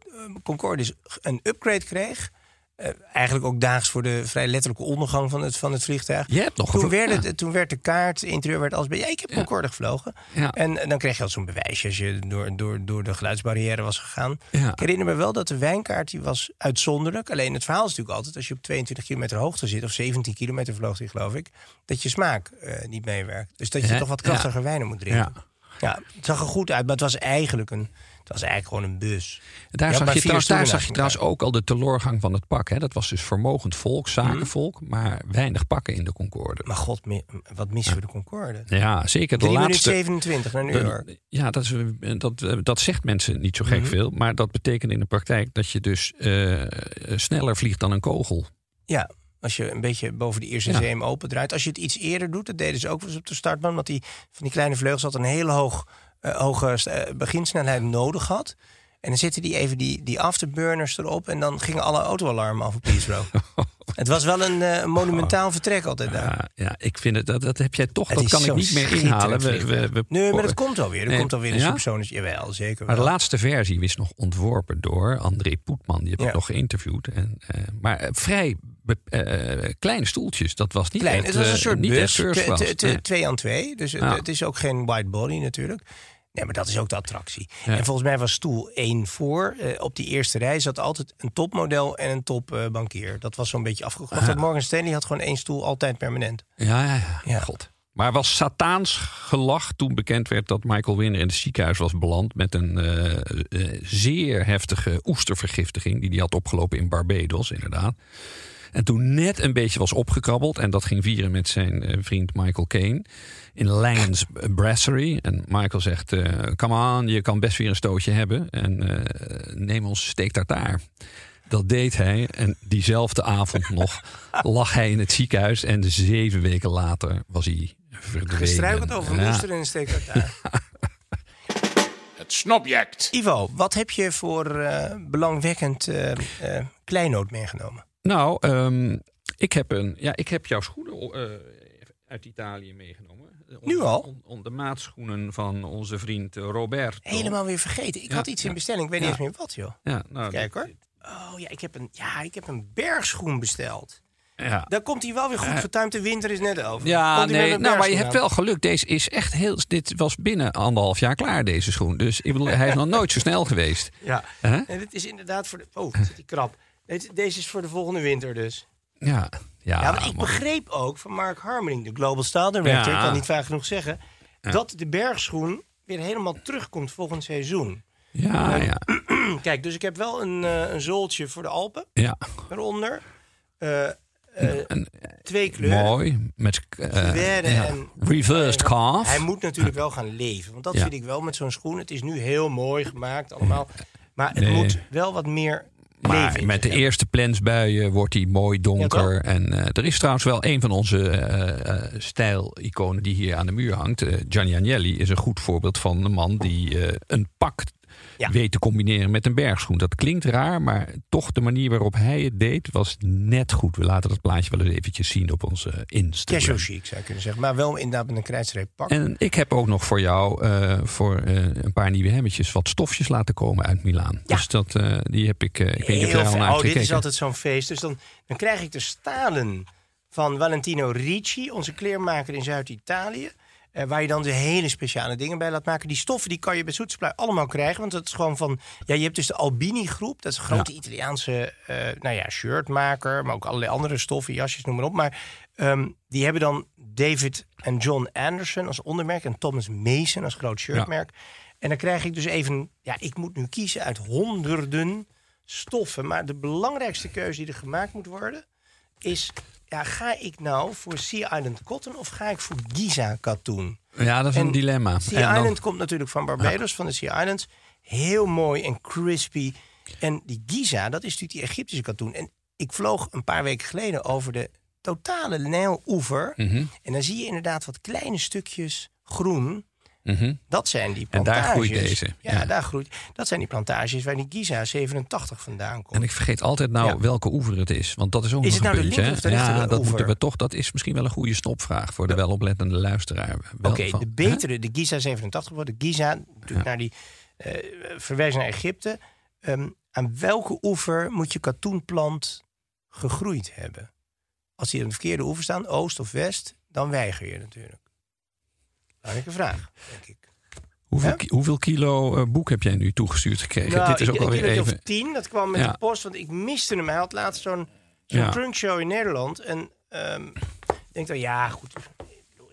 Concorde dus een upgrade kreeg... eh, eigenlijk ook daags voor de vrij letterlijke ondergang van het, van het vliegtuig. Je hebt nog toen, werd het, ja. toen werd de kaart, interieur werd alles bij. Ja, ik heb Concorde gevlogen. Ja. En, en dan kreeg je al zo'n bewijsje als je door, door, door de geluidsbarrière was gegaan. Ja. Ik herinner me wel dat de wijnkaart die was uitzonderlijk. Alleen het verhaal is natuurlijk altijd als je op 22 kilometer hoogte zit, of 17 kilometer vloog die geloof ik, dat je smaak eh, niet meewerkt. Dus dat je Ja, toch wat ja. krachtiger wijnen moet drinken. Ja. Ja, het zag er goed uit, maar het was eigenlijk een, was eigenlijk gewoon een bus. Daar, zag je, trouwens, daar zag je trouwens ook al de teleurgang van het pak. Hè. Dat was dus vermogend volk, zakenvolk, maar weinig pakken in de Concorde. Maar god, wat missen we de Concorde? Ja, zeker de 3 minuten laatste. 27 naar de- York. ja, dat, is, eh, dat, eh, dat zegt mensen niet zo gek Mhm. veel. Maar dat betekent in de praktijk dat je dus eh, sneller vliegt dan een kogel. Ja, als je een beetje boven de eerste Ja. open draait. Als je het iets eerder doet, dat deden ze ook wel eens op de startbaan. Want die, van die kleine vleugels had een hele hoog, eh, hoge eh, beginsnelheid nodig had. En dan zitten die even die, die afterburners erop. En dan gingen alle autoalarmen af op Heathrow. het was wel een eh, monumentaal vertrek altijd daar. Ja, ja, ik vind het, dat, dat heb jij toch, Het dat kan ik niet meer inhalen. We, vliegtuig. we, we- nee, maar dat komt alweer. Er Nee, komt alweer een ja? Jawel, zeker Maar wel. de laatste versie is nog ontworpen door André Poetman. Die heb Ja. ik nog geïnterviewd. En, maar vrij be- eh, kleine stoeltjes. Dat was niet Klein, echt, het was een eh, soort niet bus, Nee. twee aan twee. Dus het- Ja. het is ook geen white body natuurlijk. Nee, maar dat is ook de attractie. Ja. En volgens mij was stoel één voor. Eh, op die eerste rij zat altijd een topmodel en een topbankier. dat was zo'n beetje afgekocht. Ja. Morgan Stanley had gewoon één stoel altijd permanent. Ja, ja, ja. God. Maar was Sataans gelach toen bekend werd dat Michael Winner in het ziekenhuis was beland met een eh, eh, zeer heftige oestervergiftiging die hij had opgelopen in Barbados, inderdaad. En toen net een beetje was opgekrabbeld en dat ging vieren met zijn eh, vriend Michael Caine in Langens Brasserie. En Michael zegt, eh come on, je kan best weer een stootje hebben en eh, neem ons steak tartaar. Dat deed hij en diezelfde avond nog lag hij in het ziekenhuis en zeven weken later was hij verdwenen. Gestruikeld over een Ja. oester en een steek daar. Het snobject. Ivo, wat heb je voor eh, belangwekkend eh, eh, kleinoot meegenomen? Nou, ehm, ik, heb een, ja, ik heb jouw schoenen eh, uit Italië meegenomen. Nu al? On- on- de maatschoenen van onze vriend eh, Roberto. Helemaal weer vergeten. Ik Ja, had iets in bestelling. Ik weet niet eens meer wat, joh. Ja, nou, Kijk hoor. Oh ja, ik heb een, ja, ik heb een bergschoen besteld. Ja. Dan komt hij wel weer goed getuimd. De winter is net over. Ja, nee, nou, maar je hebt wel geluk. Deze is echt heel. Dit was binnen anderhalf jaar klaar, deze schoen. Dus ik bedoel, hij is nog nooit zo snel geweest. Ja, en dit is inderdaad voor de... Oh, zit die krap. Deze, deze is voor de volgende winter dus. Ja, ja, Ja, want ik man. begreep ook van Mark Harmeling, de Global Style Director... Ik kan niet vaak genoeg zeggen... Dat de bergschoen weer helemaal terugkomt volgend seizoen. Ja, Eh, ja, Kijk, dus ik heb wel een, eh, een zooltje voor de Alpen ja. eronder. eh, eh, twee kleuren. Mooi. Met ja, en- reversed calf. Hij moet natuurlijk wel gaan leven. Want dat Ja. vind ik wel met zo'n schoen. Het is nu heel mooi gemaakt allemaal. Maar het Nee. moet wel wat meer Maar met de eerste plensbuien wordt hij mooi donker. en eh, er is trouwens wel een van onze eh, eh, stijliconen die hier aan de muur hangt. Gianni Agnelli is een goed voorbeeld van een man die een pak weet te combineren met een bergschoen. Dat klinkt raar, maar toch de manier waarop hij het deed was net goed. We laten dat plaatje wel eens eventjes zien op onze Instagram. Casual chic zou je kunnen zeggen. Maar wel inderdaad met een krijtstreep pak. En ik heb ook nog voor jou, eh, voor eh, een paar nieuwe hemmetjes, wat stofjes laten komen uit Milaan. Dus dat, eh, die heb ik, ik weet niet of al naar Oh, dit is altijd zo'n feest. Dus dan, dan krijg ik de stalen van Valentino Ricci, onze kleermaker in Zuid-Italië. Eh, waar je dan de hele speciale dingen bij laat maken. Die stoffen die kan je bij Zoetspluit allemaal krijgen. Want dat is gewoon van. Ja, je hebt dus de Albini groep. Dat is een grote Italiaanse eh, nou ja, shirtmaker. Maar ook allerlei andere stoffen, jasjes, noem maar op. Maar ehm, die hebben dan David en John Anderson als ondermerk. En Thomas Mason als groot shirtmerk. En dan krijg ik dus even. Ja, ik moet nu kiezen uit honderden stoffen. Maar de belangrijkste keuze die er gemaakt moet worden is... Ja, ga ik nou voor Sea Island Cotton of ga ik voor Giza katoen? Ja, dat is een En dilemma. Sea En dan- Island komt natuurlijk van Barbados, van de Sea Islands. Heel mooi en crispy. En die Giza, dat is natuurlijk die Egyptische katoen. En ik vloog een paar weken geleden over de totale Nijl-oever. Mhm. En dan zie je inderdaad wat kleine stukjes groen. Mhm. Dat zijn die En plantages. daar groeit deze, Ja, ja. daar groeit. Dat zijn die plantages waar die Giza 87 vandaan komt. En ik vergeet altijd nou Ja. welke oever het is. Want dat is ook Is nog het nou een de hè? of de ja, dat oever? moeten we toch. Dat is misschien wel een goede stopvraag voor de weloplettende luisteraar. Wel Oké, de betere, de Giza 87 wordt. De Giza, natuurlijk naar die eh verwijzing naar Egypte. Ehm, aan welke oever moet je katoenplant gegroeid hebben? Als die aan de verkeerde oever staan, oost of west, dan weiger je natuurlijk. Belangrijke vraag, denk ik. Hoeveel, ki- hoeveel kilo eh, boek heb jij nu toegestuurd gekregen? Nou, Dit is ik, ook alweer even. Of tien, dat kwam met Ja. de post, want ik miste hem. Hij had laatst zo'n zo'n Ja. in Nederland. En ehm, ik denk dan, ja, goed,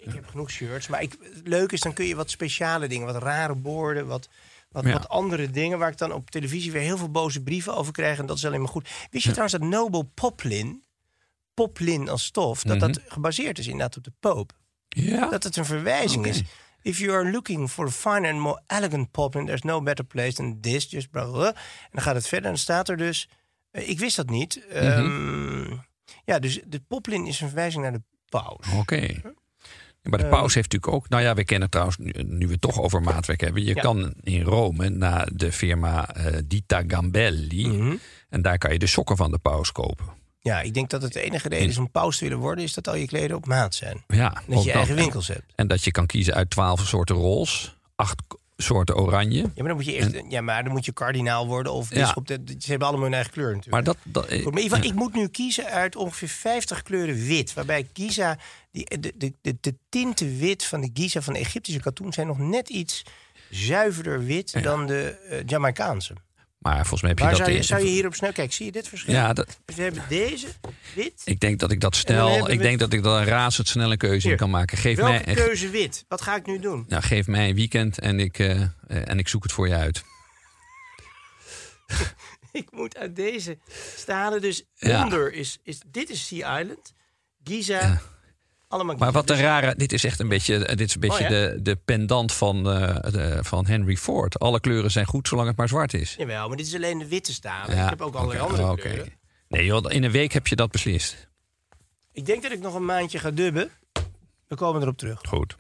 ik heb genoeg shirts. Maar ik, het leuke is, dan kun je wat speciale dingen, wat rare borden, wat, wat, Ja. wat andere dingen... waar ik dan op televisie weer heel veel boze brieven over krijg. En dat is alleen maar goed. Wist je trouwens dat Noble Poplin, poplin als stof... dat dat gebaseerd is inderdaad op de Pope? Ja? Dat het een verwijzing is. If you are looking for a finer and more elegant poplin, there's no better place than this. Just blah, blah, blah. En dan gaat het verder en dan staat er dus. eh, ik wist dat niet. Mhm. Ehm, ja, dus de poplin is een verwijzing naar de paus. Oké. Maar de Eh, paus heeft natuurlijk ook. Nou ja, we kennen trouwens, nu, nu we het toch over maatwerk hebben. Je Ja. kan in Rome naar de firma eh, Dita Gambelli. Mhm. En daar kan je de sokken van de paus kopen. Ja, ik denk dat het de enige reden is om paus te willen worden, is dat al je kleden op maat zijn. Ja, dat je eigen dat. winkels hebt. En dat je kan kiezen uit twaalf soorten roze, acht soorten oranje. Ja, maar dan moet je eerst, ja, maar dan moet je kardinaal worden of Ja. bisschop. De- Ze hebben allemaal hun eigen kleur natuurlijk. Maar dat. dat Goed, maar ik moet nu kiezen uit ongeveer 50 kleuren wit. Waarbij Giza, die, de, de, de, de tinten wit van de Giza van de Egyptische katoen zijn nog net iets zuiverder wit dan de eh, Jamaicaanse. Maar volgens mij heb je Waar dat. zou je, zou je hierop snel... Kijk, zie je dit verschil? Ja, dat- Dus we hebben deze, wit. Ik denk dat ik dat snel. Ik we- denk dat ik dat een razendsnelle keuze in Hier. kan maken. Geef Welke mij, echt- keuze wit? Wat ga ik nu doen? nou, geef mij een weekend en ik, eh, en ik zoek het voor je uit. ik moet uit deze stalen. Dus Ja. onder is, is... Dit is Sea Island. Giza. Allemaal Maar wat een rare. Dit is echt een beetje, dit is een beetje Oh, ja? de, de pendant van, eh, de- van Henry Ford. Alle kleuren zijn goed zolang het maar zwart is. Jawel, maar dit is alleen de witte stalen. Ja, ik heb ook allerlei andere kleuren. Nee, joh, in een week heb je dat beslist. Ik denk dat ik nog een maandje ga dubben. We komen erop terug. Goed.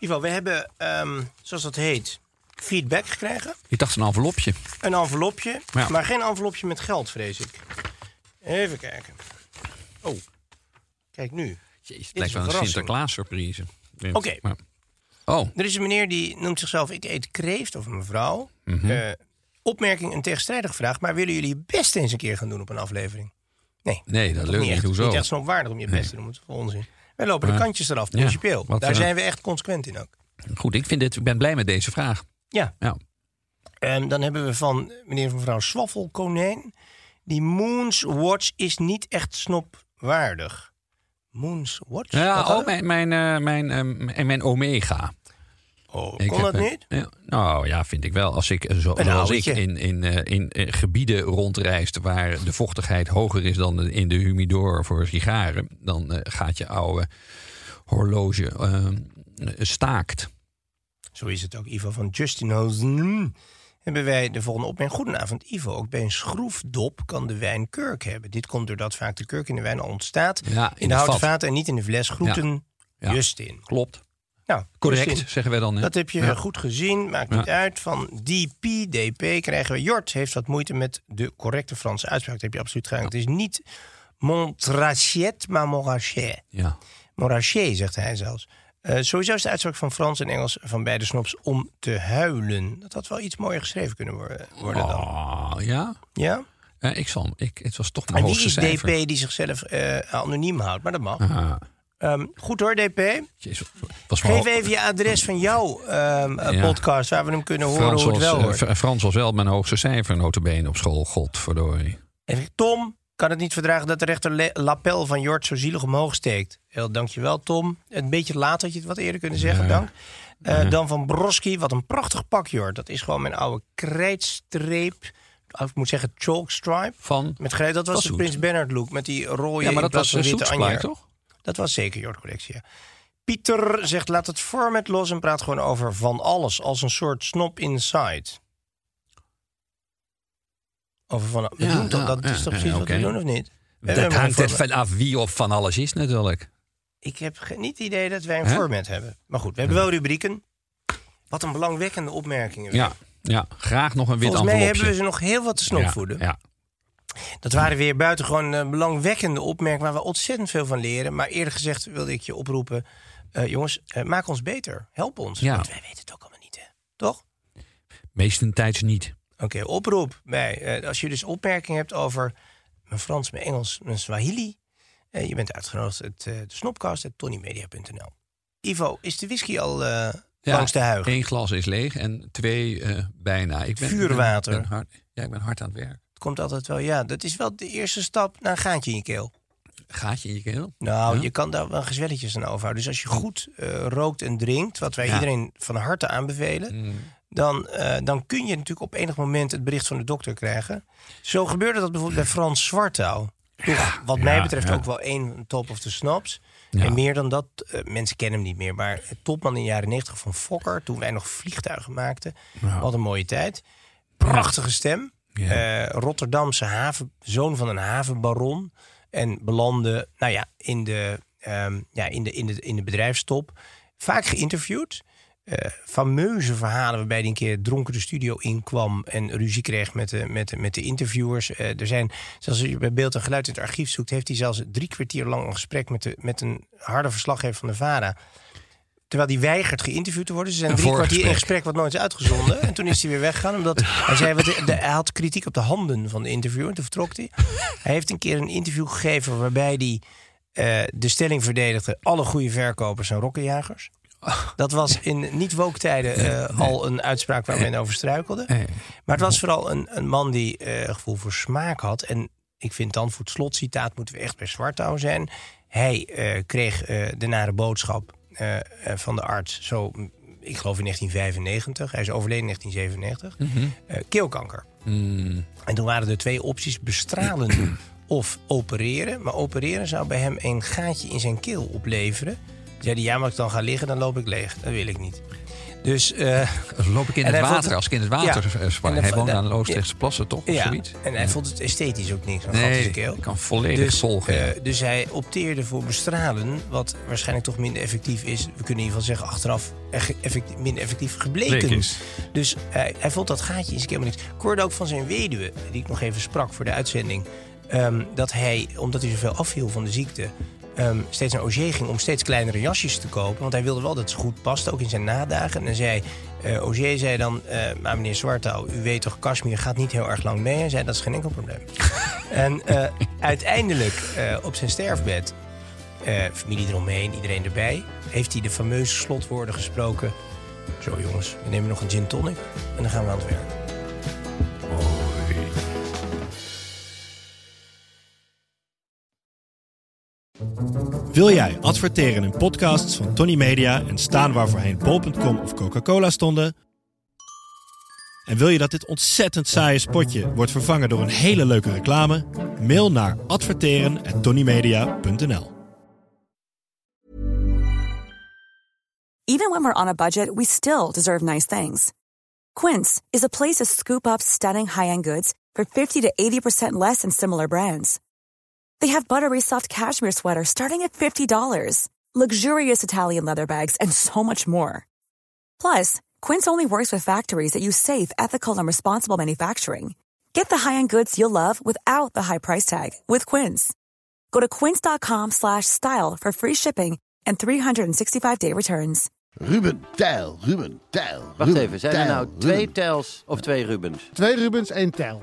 Ivo, we hebben, ehm, zoals dat heet, feedback gekregen. Ik dacht een envelopje. Een envelopje, Ja. maar geen envelopje met geld, vrees ik. Even kijken. Oh, kijk nu. Jezus, het lijkt is wel een verrassing. Sinterklaas surprise. Oké. Maar- Oh, Er is een meneer die noemt zichzelf Ik eet kreeft, of een mevrouw. Mhm. Eh, opmerking een tegenstrijdige vraag, maar willen jullie je best eens een keer gaan doen op een aflevering? Nee, nee, dat toch lukt niet. echt. Hoezo? niet echt snopwaardig om je best te doen. Dat is gewoon onzin. Wij lopen de Ja. kantjes eraf, Ja. principieel. Wat, Daar eh, zijn we echt consequent in ook. Goed, ik, vind dit, ik ben blij met deze vraag. Ja. Ja. En dan hebben we van meneer en mevrouw Swaffelkonijn. Die Moons Watch is niet echt snopwaardig. Moons Watch? Ja, dan? oh, mijn, mijn, eh, mijn, eh, en mijn Omega. Oh, kon heb dat niet? Ja, nou ja, vind ik wel. Als ik, zo, Een zoals ik in, in, eh, in, eh, gebieden rondreist waar de vochtigheid hoger is dan in de humidor voor sigaren, dan eh, gaat je oude horloge eh, staakt. Zo is het ook, Ivo van Justin Hosen. Hebben wij de volgende opmerking. Goedenavond, Ivo. Ook bij een schroefdop kan de wijn kurk hebben. Dit komt doordat vaak de kurk in de wijn al ontstaat. Ja, in, in de houten vat. vaten en niet in de fles. Groeten, Ja. Justin. Klopt. Nou, Correct, Justin, zeggen wij dan. Hè? Dat heb je Ja. goed gezien. Maakt niet uit. Van DP, DP krijgen we. Jort heeft wat moeite met de correcte Franse uitspraak. Dat heb je absoluut gedaan. Het is niet Montrachet, maar Montrachet. Ja. Montrachet, zegt hij zelfs. Eh, sowieso is de uitspraak van Frans en Engels van beide snops om te huilen. Dat had wel iets mooier geschreven kunnen worden, worden dan. Oh, ja? Ja? Eh, ik zal, ik, het was toch mijn En wie hoogste is cijfer. DP die zichzelf eh, anoniem houdt? Maar dat mag. Ehm, goed hoor, DP. jezus, was mijn Geef even je adres van jouw ehm, eh, Ja. podcast... waar we hem kunnen horen Frans hoe het was, wel hoort. Frans was wel mijn hoogste cijfer notabene op school. Godverdorie. Even, Tom kan het niet verdragen dat de rechter lapel van Jort zo zielig omhoog steekt. Heel dankjewel, Tom. Een beetje laat had je het wat eerder kunnen zeggen, Ja. dank. Eh, Ja. Dan van Broski, wat een prachtig pak, Jort. Dat is gewoon mijn oude krijtstreep. Of Ik moet zeggen chalk stripe. Van? Met grijs, dat was Was de goed. Prins Bernhard look. Met die rode Ja, maar dat was een witte anjer. toch? Dat was zeker Jort collectie, ja. Pieter zegt, laat het format los en praat gewoon over van alles. Als een soort snop inside. Over van, we Ja, doen toch, ja, dat is ja, toch ja, precies wat we doen, of niet? We Dat hangt er vanaf wie of van alles is natuurlijk. Ik heb niet het idee dat wij een Hè? format hebben. Maar goed, we hebben wel rubrieken. Wat een belangwekkende opmerkingen. Ja, ja, graag nog een wit Volgens mij envelopje. hebben we ze nog heel wat te snopvoeden. Ja, ja. Dat waren weer buitengewoon eh, belangwekkende opmerkingen... waar we ontzettend veel van leren. Maar eerder gezegd wilde ik je oproepen... eh, jongens, eh, maak ons beter. Help ons. Ja. Want wij weten het ook allemaal niet, hè? Toch? Meestentijds niet. Oké, oproep bij. eh, als je dus opmerkingen hebt over mijn Frans, mijn Engels, mijn Swahili... eh, je bent uitgenodigd het, eh, de snopcast, at tonymedia.nl. Ivo, is de whisky al Ja, langs de huig? Eén glas is leeg en twee bijna. Ik ben, Vuurwater. Ik ben, hard, ja, ik ben hard aan het werk. Het komt altijd wel, ja. Dat is wel de eerste stap naar een gaatje in je keel. Gaatje in je keel? Nou, Ja? je kan daar wel gezwelletjes aan overhouden. Dus als je goed rookt en drinkt, wat wij iedereen van harte aanbevelen, Mm. Dan, eh, dan kun je natuurlijk op enig moment het bericht van de dokter krijgen. Zo gebeurde dat bijvoorbeeld bij Frans Zwartouw. Toch, wat mij betreft ook wel één top of the snaps. Ja. En meer dan dat, eh, mensen kennen hem niet meer, maar topman in de jaren 90 van Fokker, toen wij nog vliegtuigen maakten. Ja. Wat een mooie tijd. Prachtige stem. Ja. Eh, Rotterdamse haven, zoon van een havenbaron. En belandde nou ja, in, de, ehm, ja, in, de, in, de, in de bedrijfstop. Vaak geïnterviewd. Eh, fameuze verhalen waarbij hij een keer dronken de studio inkwam en ruzie kreeg met de, met de, met de interviewers. Eh, er zijn, zelfs als je bij beeld en geluid in het archief zoekt, heeft hij zelfs drie kwartier lang een gesprek met, de, met een harde verslaggever van de VARA. Terwijl hij weigert geïnterviewd te worden. Ze zijn Een drie kwartier in gesprek wat nooit is uitgezonden. en toen is hij weer weggegaan. Omdat hij zei, wat, de, hij had kritiek op de handen van de interviewer. En toen vertrok hij. Hij heeft een keer een interview gegeven waarbij hij eh, de stelling verdedigde. Alle goede verkopers zijn rokkenjagers. Dat was in niet-woke tijden eh, al een uitspraak waar men over struikelde. Nee. Maar het was vooral een, een man die eh, gevoel voor smaak had. En ik vind dan voor het slotcitaat moeten we echt bij Zwartouw zijn. Hij eh, kreeg de nare boodschap van de arts. Zo, ik geloof in 1995. Hij is overleden in 1997. eh, keelkanker. Mm. En toen waren er twee opties: bestralen of opereren. Maar opereren zou bij hem een gaatje in zijn keel opleveren. Toen zei hij, ja, maar als ik dan ga liggen, dan loop ik leeg. Dat wil ik niet. Dus, eh, loop ik in het water. het- Als ik in het water ja. En Hij woont aan de Oostrechtse plassen, toch? Of ja, zoiets? en hij vond het esthetisch ook niks. Nee, keel. ik kan volledig dus, volgen. eh, dus hij opteerde voor bestralen, wat waarschijnlijk toch minder effectief is. We kunnen in ieder geval zeggen, achteraf effectief, minder effectief gebleken. Is. Dus hij, hij vond dat gaatje in zijn keel maar niks. Ik hoorde ook van zijn weduwe, die ik nog even sprak voor de uitzending... ehm, dat hij, omdat hij zoveel afviel van de ziekte... ehm, steeds naar Auger ging om steeds kleinere jasjes te kopen. Want hij wilde wel dat het goed past, ook in zijn nadagen. En dan zei eh Auger zei dan... eh, maar meneer Zwartouw, u weet toch, Kashmir gaat niet heel erg lang mee. Hij zei, dat is geen enkel probleem. en eh, uiteindelijk, op zijn sterfbed... familie eromheen, iedereen erbij... heeft hij de fameuze slotwoorden gesproken... Zo jongens, we nemen nog een gin tonic en dan gaan we aan het werk. Wil jij adverteren in podcasts van Tony Media en staan waar voorheen bol.com of Coca-Cola stonden? En wil je dat dit ontzettend saaie spotje wordt vervangen door een hele leuke reclame? Mail naar adverteren@tonymedia.nl. Even when we're on a budget, we still deserve nice things. Quince is a place to scoop up stunning high-end goods for 50 to 80% less than similar brands. They have buttery soft cashmere sweaters starting at $50, luxurious Italian leather bags, and so much more. Plus, Quince only works with factories that use safe, ethical, and responsible manufacturing. Get the high-end goods you'll love without the high price tag with Quince. Go to quince.com slash style for free shipping and 365-day returns. Ruben, Tijl, Ruben, Tijl. Wacht Ruben, even, zijn er Tijl, nou twee Ruben. Tijls of twee Rubens? Twee Rubens, één tel.